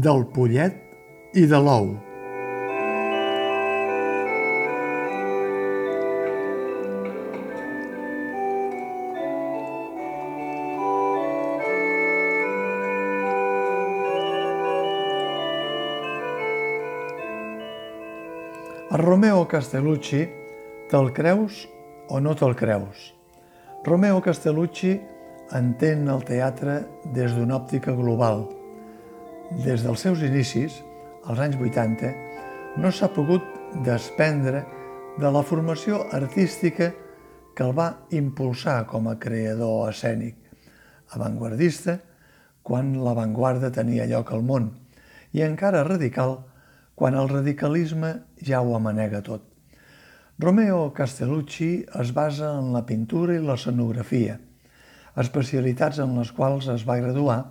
del pollet i de l'ou. El Romeo Castellucci, te'l creus o no te'l creus? Romeo Castellucci entén el teatre des d'una òptica global. Des dels seus inicis, als anys 80, no s'ha pogut desprendre de la formació artística que el va impulsar com a creador escènic, avantguardista, quan l'avantguarda tenia lloc al món, i encara radical quan el radicalisme ja ho amanega tot. Romeo Castellucci es basa en la pintura i l'escenografia, especialitats en les quals es va graduar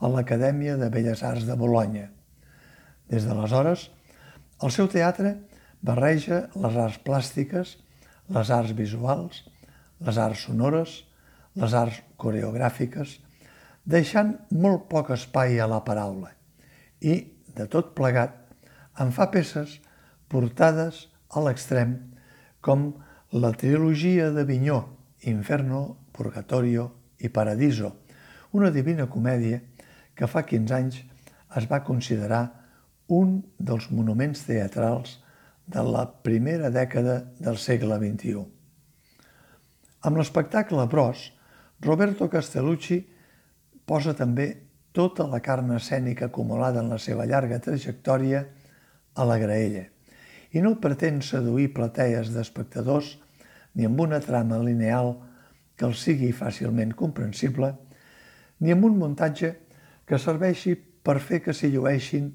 a l'Acadèmia de Belles Arts de Bologna. Des d'aleshores, el seu teatre barreja les arts plàstiques, les arts visuals, les arts sonores, les arts coreogràfiques, deixant molt poc espai a la paraula i, de tot plegat, en fa peces portades a l'extrem com la trilogia de Vinyó, Inferno, Purgatorio i Paradiso, una divina comèdia que fa 15 anys es va considerar un dels monuments teatrals de la primera dècada del segle XXI. Amb l'espectacle Bros, Roberto Castellucci posa també tota la carn escènica acumulada en la seva llarga trajectòria a la graella i no pretén seduir platees d'espectadors ni amb una trama lineal que els sigui fàcilment comprensible, ni amb un muntatge que serveixi per fer que s'hi llueixin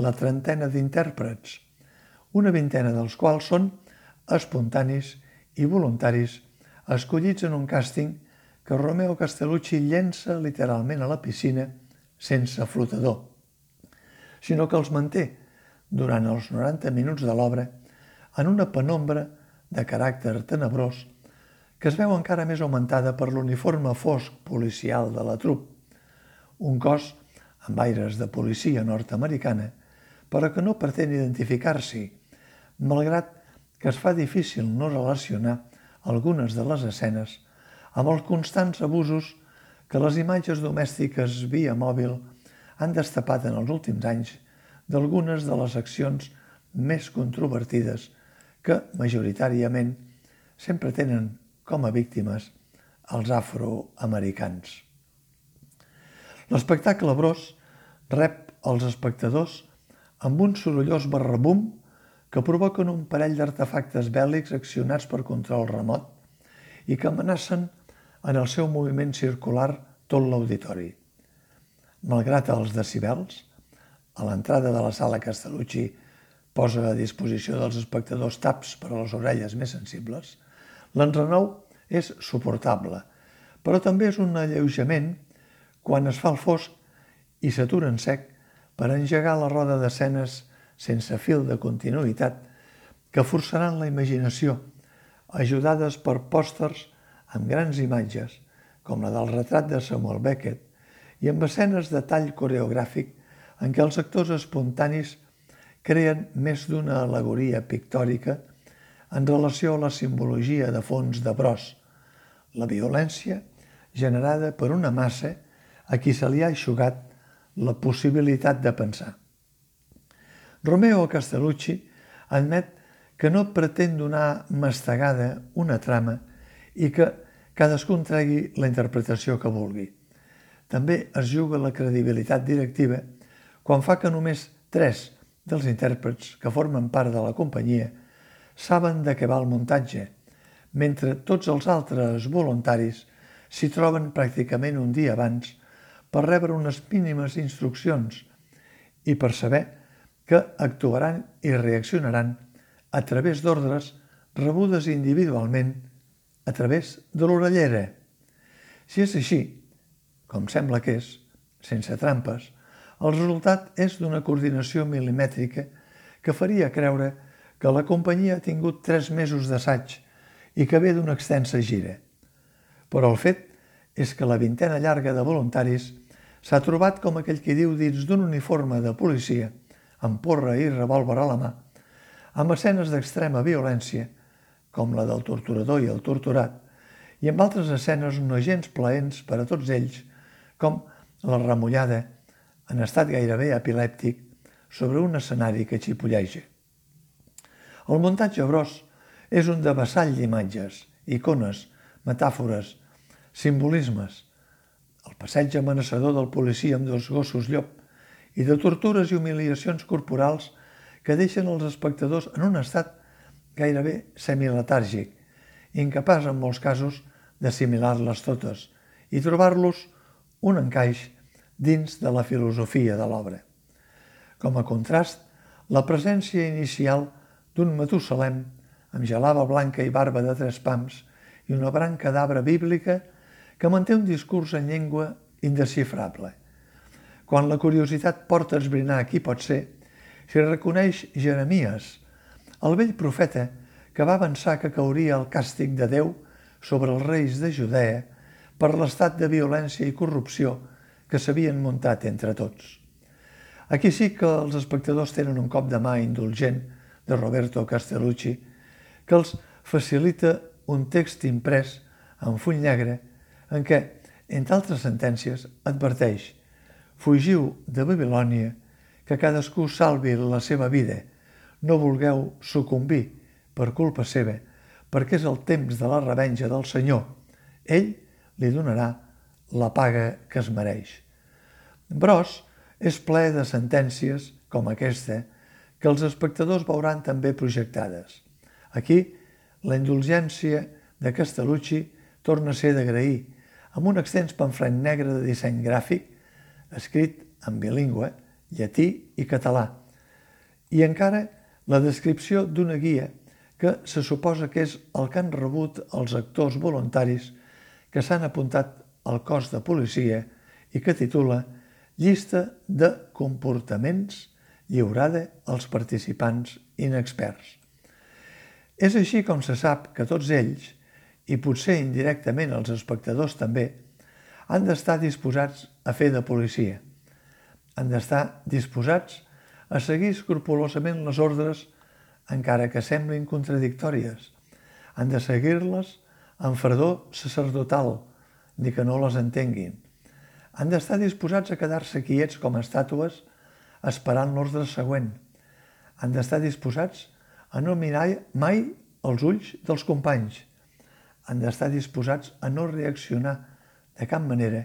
la trentena d'intèrprets, una vintena dels quals són espontanis i voluntaris escollits en un càsting que Romeo Castellucci llença literalment a la piscina sense flotador, sinó que els manté durant els 90 minuts de l'obra en una penombra de caràcter tenebrós que es veu encara més augmentada per l'uniforme fosc policial de la trup, un cos amb aires de policia nord-americana, però que no pretén identificar-s'hi, malgrat que es fa difícil no relacionar algunes de les escenes amb els constants abusos que les imatges domèstiques via mòbil han destapat en els últims anys d'algunes de les accions més controvertides que majoritàriament sempre tenen com a víctimes els afroamericans. L'espectacle Bros rep els espectadors amb un sorollós barrabum que provoquen un parell d'artefactes bèl·lics accionats per control remot i que amenacen en el seu moviment circular tot l'auditori. Malgrat els decibels, a l'entrada de la sala Castellucci posa a disposició dels espectadors taps per a les orelles més sensibles, l'enrenou és suportable, però també és un alleujament quan es fa el fosc i s'atura en sec per engegar la roda d'escenes sense fil de continuïtat que forçaran la imaginació, ajudades per pòsters amb grans imatges, com la del retrat de Samuel Beckett, i amb escenes de tall coreogràfic en què els actors espontanis creen més d'una alegoria pictòrica en relació a la simbologia de fons de Bros, la violència generada per una massa a qui se li ha aixugat la possibilitat de pensar. Romeo Castellucci admet que no pretén donar mastegada una trama i que cadascun tregui la interpretació que vulgui. També es juga la credibilitat directiva quan fa que només tres dels intèrprets que formen part de la companyia saben de què va el muntatge, mentre tots els altres voluntaris s'hi troben pràcticament un dia abans per rebre unes mínimes instruccions i per saber que actuaran i reaccionaran a través d'ordres rebudes individualment a través de l'orellera. Si és així, com sembla que és, sense trampes, el resultat és d'una coordinació milimètrica que faria creure que la companyia ha tingut tres mesos d'assaig i que ve d'una extensa gira. Però el fet és que la vintena llarga de voluntaris s'ha trobat com aquell qui diu dins d'un uniforme de policia, amb porra i revòlver a la mà, amb escenes d'extrema violència, com la del torturador i el torturat, i amb altres escenes no gens plaents per a tots ells, com la remullada, en estat gairebé epilèptic, sobre un escenari que xipolleja. El muntatge gros és un devessall d'imatges, icones, metàfores, simbolismes. El passeig amenaçador del policia amb dos gossos llop i de tortures i humiliacions corporals que deixen els espectadors en un estat gairebé semiletàrgic, incapaç en molts casos d'assimilar-les totes i trobar-los un encaix dins de la filosofia de l'obra. Com a contrast, la presència inicial d'un Matusalem amb gelava blanca i barba de tres pams i una branca d'arbre bíblica que manté un discurs en llengua indescifrable. Quan la curiositat porta a esbrinar qui pot ser, s'hi reconeix Jeremies, el vell profeta que va avançar que cauria el càstig de Déu sobre els reis de Judea per l'estat de violència i corrupció que s'havien muntat entre tots. Aquí sí que els espectadors tenen un cop de mà indulgent de Roberto Castellucci que els facilita un text imprès en full negre en què, entre altres sentències, adverteix «Fugiu de Babilònia, que cadascú salvi la seva vida, no vulgueu sucumbir per culpa seva, perquè és el temps de la revenja del Senyor. Ell li donarà la paga que es mereix». Bros és ple de sentències com aquesta que els espectadors veuran també projectades. Aquí, la indulgència de Castellucci torna a ser d'agrair, amb un extens pamflet negre de disseny gràfic, escrit en bilingüe, llatí i català, i encara la descripció d'una guia que se suposa que és el que han rebut els actors voluntaris que s'han apuntat al cos de policia i que titula Llista de comportaments lliurada als participants inexperts. És així com se sap que tots ells, i potser indirectament els espectadors també, han d'estar disposats a fer de policia. Han d'estar disposats a seguir escrupulosament les ordres encara que semblin contradictòries. Han de seguir-les amb fredor sacerdotal, ni que no les entenguin. Han d'estar disposats a quedar-se quiets com estàtues esperant l'ordre següent. Han d'estar disposats a no mirar mai els ulls dels companys, han d'estar disposats a no reaccionar de cap manera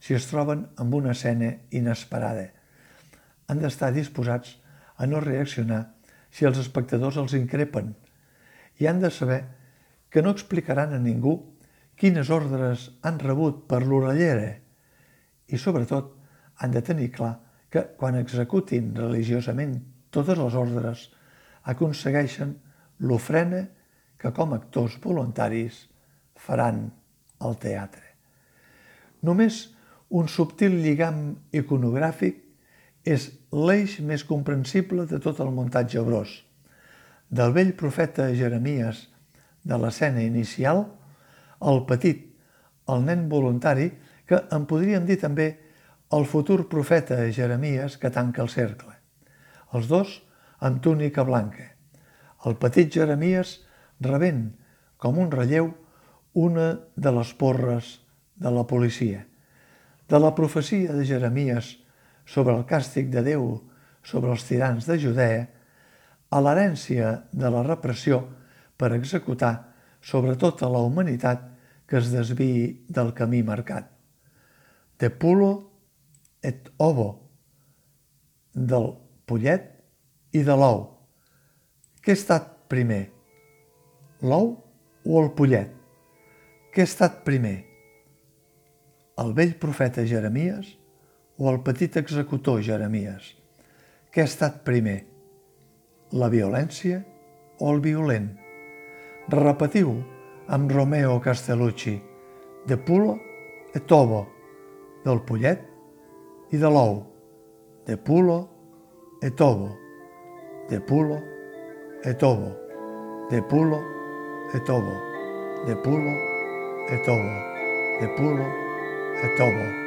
si es troben amb una escena inesperada. Han d'estar disposats a no reaccionar si els espectadors els increpen i han de saber que no explicaran a ningú quines ordres han rebut per l'orellera i, sobretot, han de tenir clar que, quan executin religiosament totes les ordres, aconsegueixen l'ofrena que com a actors voluntaris faran al teatre. Només un subtil lligam iconogràfic és l'eix més comprensible de tot el muntatge gros. Del vell profeta Jeremies de l'escena inicial, el petit, el nen voluntari, que en podríem dir també el futur profeta Jeremies que tanca el cercle. Els dos amb túnica blanca. El petit Jeremies rebent com un relleu una de les porres de la policia. De la profecia de Jeremies sobre el càstig de Déu sobre els tirans de Judea, a l'herència de la repressió per executar sobre tota la humanitat que es desviï del camí marcat. De pulo et ovo, del pollet i de l'ou. Què ha estat primer, l'ou o el pollet? Què ha estat primer? El vell profeta Jeremies o el petit executor Jeremies? Què ha estat primer? La violència o el violent? Repetiu amb Romeo Castellucci, de Pulo et Ovo, del pollet i de l'ou, de Pulo et Ovo, de Pulo et Ovo, de Pulo et Ovo, de Pulo e tomo, e pulo, e tomo.